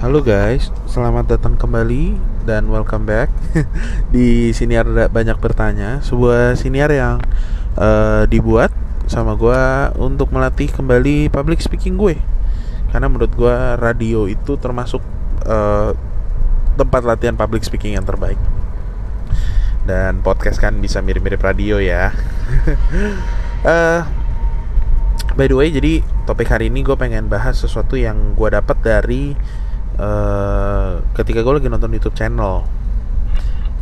Halo guys, selamat datang kembali dan welcome back di siniar banyak bertanya, sebuah siniar yang uh, dibuat sama gue untuk melatih kembali public speaking gue. Karena menurut gue radio itu termasuk uh, tempat latihan public speaking yang terbaik. Dan podcast kan bisa mirip-mirip radio ya. uh, by the way, jadi topik hari ini gue pengen bahas sesuatu yang gue dapat dari uh, ketika gue lagi nonton YouTube channel.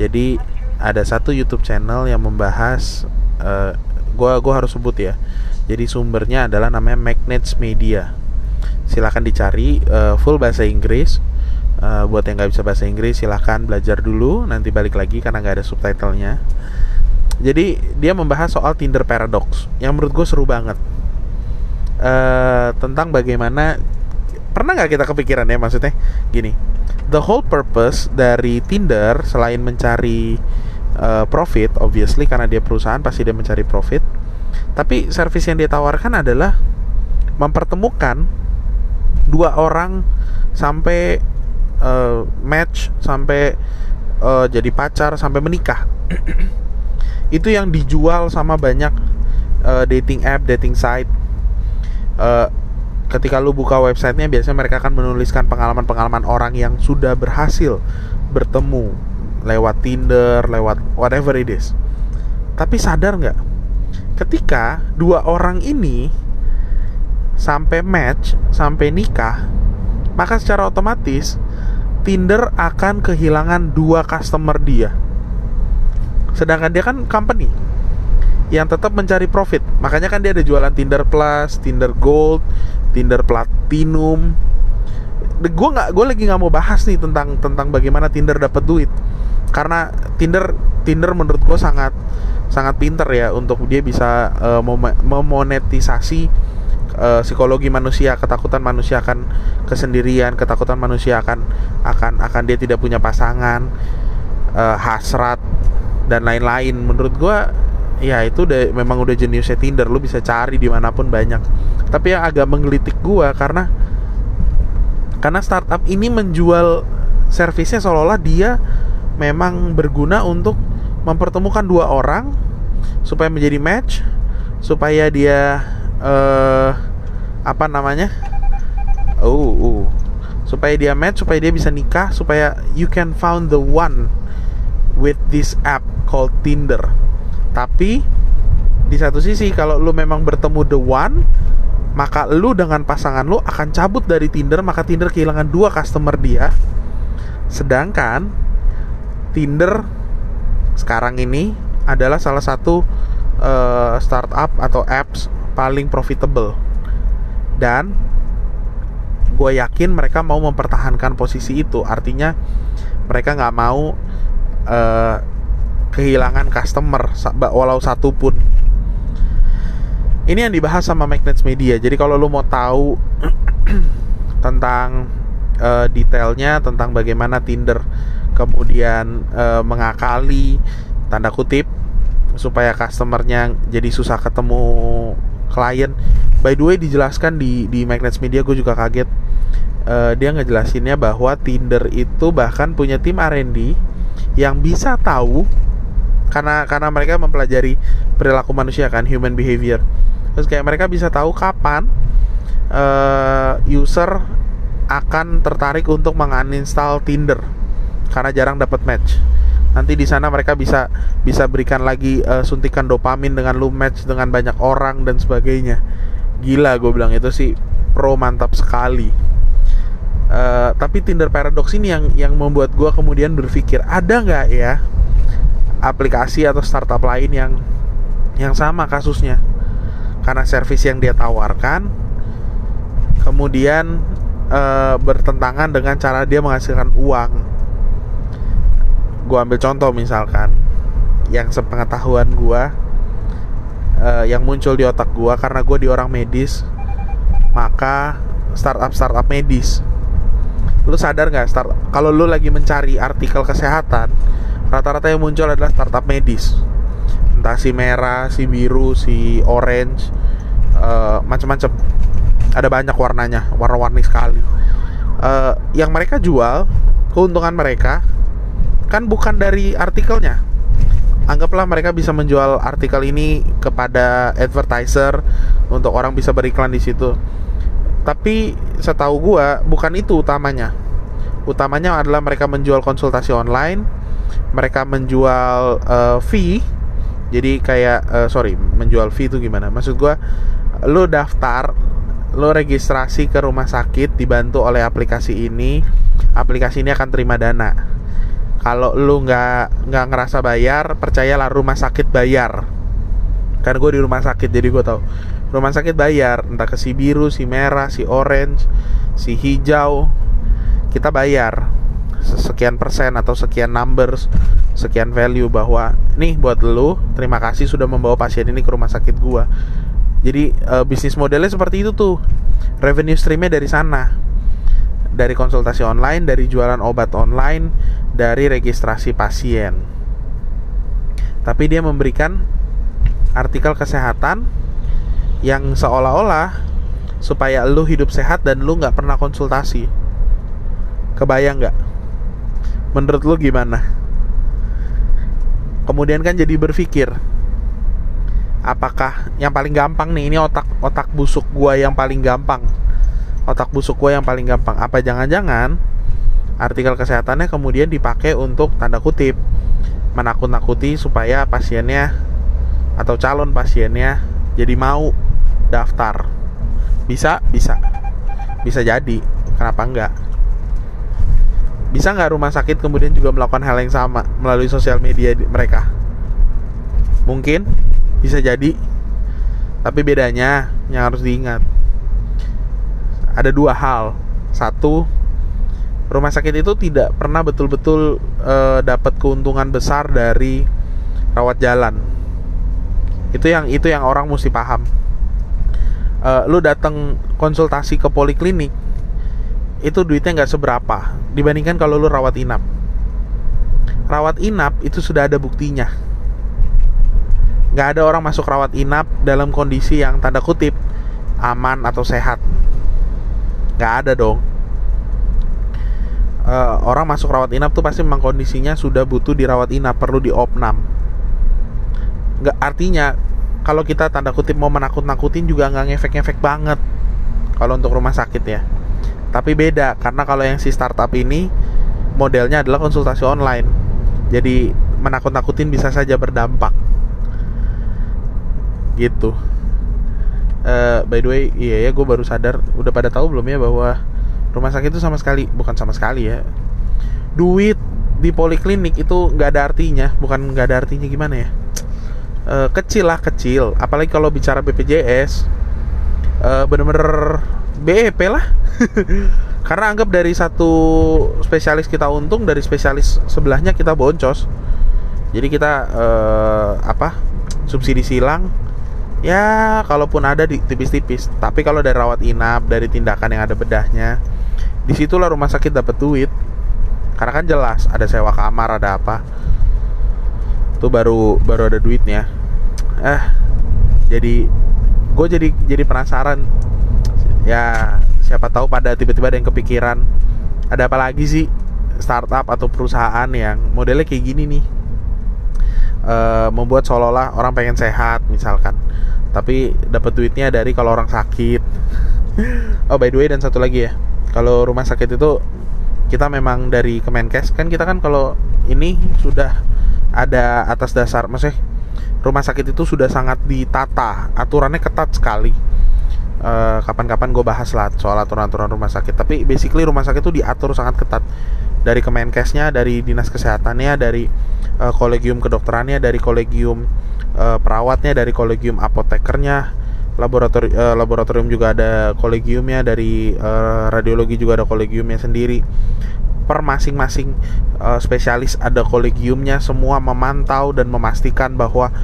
Jadi ada satu YouTube channel yang membahas uh, gue gua harus sebut ya. Jadi sumbernya adalah namanya Magnets Media. Silahkan dicari uh, full bahasa Inggris. Uh, buat yang nggak bisa bahasa Inggris silahkan belajar dulu. Nanti balik lagi karena nggak ada subtitlenya. Jadi dia membahas soal Tinder Paradox yang menurut gue seru banget. Uh, tentang bagaimana pernah nggak kita kepikiran ya maksudnya? Gini the whole purpose dari Tinder selain mencari uh, profit obviously karena dia perusahaan pasti dia mencari profit. Tapi service yang dia tawarkan adalah mempertemukan dua orang sampai uh, match sampai uh, jadi pacar sampai menikah. Itu yang dijual sama banyak uh, dating app dating site ketika lu buka websitenya biasanya mereka akan menuliskan pengalaman-pengalaman orang yang sudah berhasil bertemu lewat Tinder, lewat whatever it is. Tapi sadar nggak? Ketika dua orang ini sampai match, sampai nikah, maka secara otomatis Tinder akan kehilangan dua customer dia. Sedangkan dia kan company yang tetap mencari profit. Makanya kan dia ada jualan Tinder Plus, Tinder Gold, Tinder Platinum. Gue nggak, gue lagi nggak mau bahas nih tentang tentang bagaimana Tinder dapat duit. Karena Tinder Tinder menurut gue sangat sangat pinter ya untuk dia bisa uh, memonetisasi uh, psikologi manusia, ketakutan manusia akan kesendirian, ketakutan manusia akan akan akan dia tidak punya pasangan, uh, hasrat dan lain-lain. Menurut gue ya itu udah memang udah jenisnya Tinder. Lu bisa cari di mana pun banyak. Tapi yang agak menggelitik gua karena karena startup ini menjual servisnya seolah-olah dia memang berguna untuk mempertemukan dua orang supaya menjadi match supaya dia uh, apa namanya? Oh, uh, supaya dia match supaya dia bisa nikah supaya you can found the one with this app called Tinder tapi di satu sisi kalau lu memang bertemu the one maka lu dengan pasangan lu akan cabut dari Tinder maka Tinder kehilangan dua customer dia. Sedangkan Tinder sekarang ini adalah salah satu uh, startup atau apps paling profitable. Dan gue yakin mereka mau mempertahankan posisi itu. Artinya mereka nggak mau uh, kehilangan customer walau satu pun. Ini yang dibahas sama Magnets Media. Jadi kalau lo mau tahu tentang uh, detailnya tentang bagaimana Tinder kemudian uh, mengakali tanda kutip supaya customernya jadi susah ketemu klien. By the way dijelaskan di di Magnets Media gue juga kaget. Uh, dia ngejelasinnya bahwa Tinder itu bahkan punya tim R&D yang bisa tahu karena karena mereka mempelajari perilaku manusia kan human behavior. Terus kayak mereka bisa tahu kapan uh, user akan tertarik untuk menguninstall Tinder. Karena jarang dapat match. Nanti di sana mereka bisa bisa berikan lagi uh, suntikan dopamin dengan lu match dengan banyak orang dan sebagainya. Gila gue bilang itu sih pro mantap sekali. Uh, tapi Tinder Paradox ini yang yang membuat gue kemudian berpikir ada nggak ya aplikasi atau startup lain yang yang sama kasusnya. Karena servis yang dia tawarkan kemudian e, bertentangan dengan cara dia menghasilkan uang. Gue ambil contoh misalkan yang sepengetahuan gue e, yang muncul di otak gue karena gue di orang medis maka startup startup medis. Lu sadar nggak start kalau lu lagi mencari artikel kesehatan rata-rata yang muncul adalah startup medis entah si merah, si biru, si orange, uh, macam-macam. Ada banyak warnanya, warna-warni sekali. uh, yang mereka jual keuntungan mereka kan bukan dari artikelnya anggaplah mereka bisa menjual artikel ini kepada advertiser untuk orang bisa beriklan di situ tapi setahu gua bukan itu utamanya utamanya adalah mereka menjual konsultasi online mereka menjual uh, fee. Jadi kayak uh, sorry menjual fee itu gimana? Maksud gua lo daftar lo registrasi ke rumah sakit dibantu oleh aplikasi ini aplikasi ini akan terima dana. Kalau lu nggak nggak ngerasa bayar percayalah rumah sakit bayar. Kan gue di rumah sakit jadi gue tau rumah sakit bayar entah ke si biru si merah si orange si hijau kita bayar sekian persen atau sekian numbers sekian value bahwa nih buat lu terima kasih sudah membawa pasien ini ke rumah sakit gua jadi uh, bisnis modelnya seperti itu tuh revenue streamnya dari sana dari konsultasi online dari jualan obat online dari registrasi pasien. Tapi dia memberikan artikel kesehatan yang seolah-olah supaya lu hidup sehat dan lu nggak pernah konsultasi. Kebayang nggak? Menurut lu gimana? Kemudian kan jadi berpikir, apakah yang paling gampang nih? Ini otak otak busuk gua yang paling gampang. Otak busuk gua yang paling gampang. Apa jangan-jangan artikel kesehatannya kemudian dipakai untuk tanda kutip menakut-nakuti supaya pasiennya atau calon pasiennya jadi mau daftar? Bisa? Bisa. Bisa jadi. Kenapa enggak bisa nggak rumah sakit kemudian juga melakukan hal yang sama melalui sosial media mereka? Mungkin bisa jadi. Tapi bedanya yang harus diingat ada dua hal. Satu rumah sakit itu tidak pernah betul-betul uh, dapat keuntungan besar dari rawat jalan. Itu yang itu yang orang mesti paham. Uh, lu datang konsultasi ke poliklinik itu duitnya nggak seberapa dibandingkan kalau lu rawat inap. Rawat inap itu sudah ada buktinya. Nggak ada orang masuk rawat inap dalam kondisi yang tanda kutip aman atau sehat. Nggak ada dong. Uh, orang masuk rawat inap tuh pasti memang kondisinya sudah butuh dirawat inap perlu di opnam nggak artinya kalau kita tanda kutip mau menakut-nakutin juga nggak ngefek-ngefek banget kalau untuk rumah sakit ya tapi beda karena kalau yang si startup ini modelnya adalah konsultasi online. Jadi menakut-nakutin bisa saja berdampak. Gitu. Uh, by the way iya ya gue baru sadar. Udah pada tahu belum ya bahwa rumah sakit itu sama sekali bukan sama sekali ya. Duit di poliklinik itu nggak ada artinya. Bukan nggak ada artinya gimana ya? E, kecil lah kecil. Apalagi kalau bicara BPJS e, bener-bener BEP lah. Karena anggap dari satu spesialis kita untung dari spesialis sebelahnya kita boncos. Jadi kita e, apa subsidi silang. Ya kalaupun ada di tipis-tipis. Tapi kalau dari rawat inap dari tindakan yang ada bedahnya di situlah rumah sakit dapat duit. Karena kan jelas ada sewa kamar ada apa. Tuh baru baru ada duitnya. Eh jadi gue jadi jadi penasaran ya siapa tahu pada tiba-tiba ada yang kepikiran ada apa lagi sih startup atau perusahaan yang modelnya kayak gini nih? E, membuat seolah-olah orang pengen sehat misalkan. Tapi dapat duitnya dari kalau orang sakit. Oh by the way dan satu lagi ya. Kalau rumah sakit itu kita memang dari Kemenkes kan kita kan kalau ini sudah ada atas dasar maksudnya rumah sakit itu sudah sangat ditata. Aturannya ketat sekali uh, kapan-kapan gue bahas lah soal aturan-aturan rumah sakit. Tapi basically rumah sakit itu diatur sangat ketat. Dari Kemenkesnya dari dinas kesehatannya dari uh, kolegium kedokterannya dari kolegium uh, perawatnya dari kolegium apotekernya laboratorium uh, laboratorium juga ada kolegiumnya dari uh, radiologi juga ada kolegiumnya sendiri. Per masing-masing uh, spesialis ada kolegiumnya semua memantau dan memastikan bahwa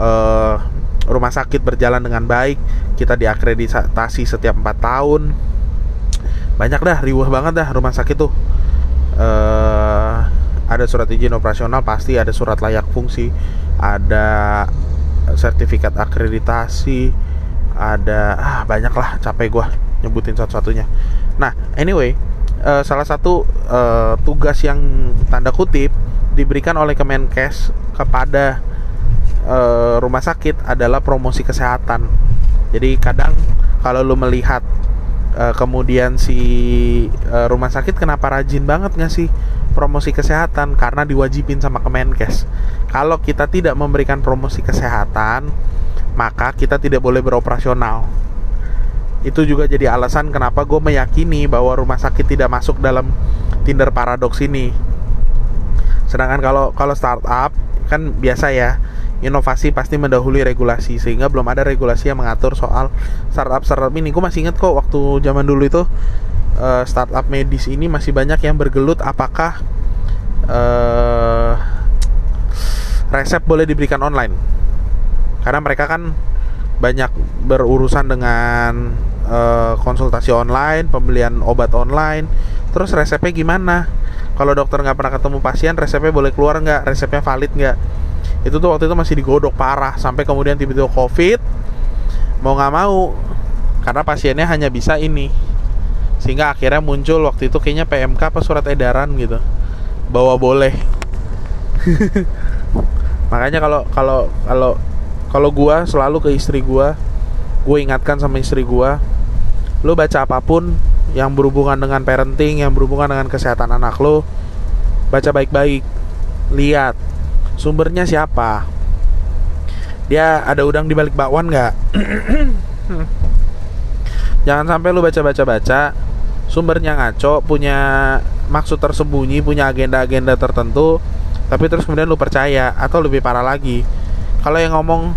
uh, rumah sakit berjalan dengan baik kita diakreditasi setiap empat tahun. Banyak dah riuh banget dah rumah sakit tuh. Uh, ada surat izin operasional pasti ada surat layak fungsi ada sertifikat akreditasi ada ah banyak lah capek gue nyebutin satu-satunya. Nah anyway uh, salah satu uh, tugas yang tanda kutip diberikan oleh Kemenkes kepada uh, rumah sakit adalah promosi kesehatan. Jadi kadang kalau lu melihat uh, kemudian si uh, rumah sakit kenapa rajin banget nggak sih promosi kesehatan karena diwajibin sama Kemenkes. Kalau kita tidak memberikan promosi kesehatan, maka kita tidak boleh beroperasional itu juga jadi alasan kenapa gue meyakini bahwa rumah sakit tidak masuk dalam Tinder paradoks ini. Sedangkan kalau kalau startup kan biasa ya inovasi pasti mendahului regulasi sehingga belum ada regulasi yang mengatur soal startup startup ini. Gue masih inget kok waktu zaman dulu itu uh, startup medis ini masih banyak yang bergelut apakah uh, resep boleh diberikan online karena mereka kan banyak berurusan dengan uh, konsultasi online, pembelian obat online, terus resepnya gimana? Kalau dokter nggak pernah ketemu pasien, resepnya boleh keluar nggak? Resepnya valid nggak? Itu tuh waktu itu masih digodok parah sampai kemudian tiba-tiba COVID mau nggak mau karena pasiennya hanya bisa ini. Sehingga akhirnya muncul waktu itu kayaknya PMK apa surat edaran gitu. Bahwa boleh. Makanya kalau kalau kalau kalau gua selalu ke istri gua gue ingatkan sama istri gua lo baca apa pun yang berhubungan dengan parenting yang berhubungan dengan kesehatan anak lo baca baik-baik lihat sumbernya siapa? Dia ada udang di balik bakwan nggak? Jangan sampai lu baca-baca baca sumbernya ngaco punya maksud tersembunyi punya agenda-agenda tertentu tapi terus kemudian lu percaya atau lebih parah lagi. Kalau yang ngomong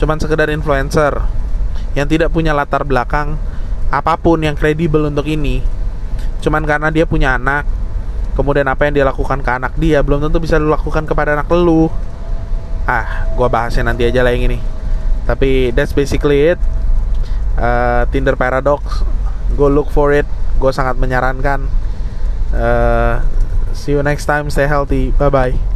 cuman sekedar influencer yang tidak punya latar belakang apa pun yang kredibel untuk ini cuman karena dia punya anak kemudian apa yang dia lakukan ke anak dia belum tentu bisa dilakukan kepada anak lu. Ah gua bahasnya nanti aja lah yang ini. Tapi that's basically it. Uh, Tinder Paradox go look for it gue sangat menyarankan. Uh, see you next time stay healthy bye bye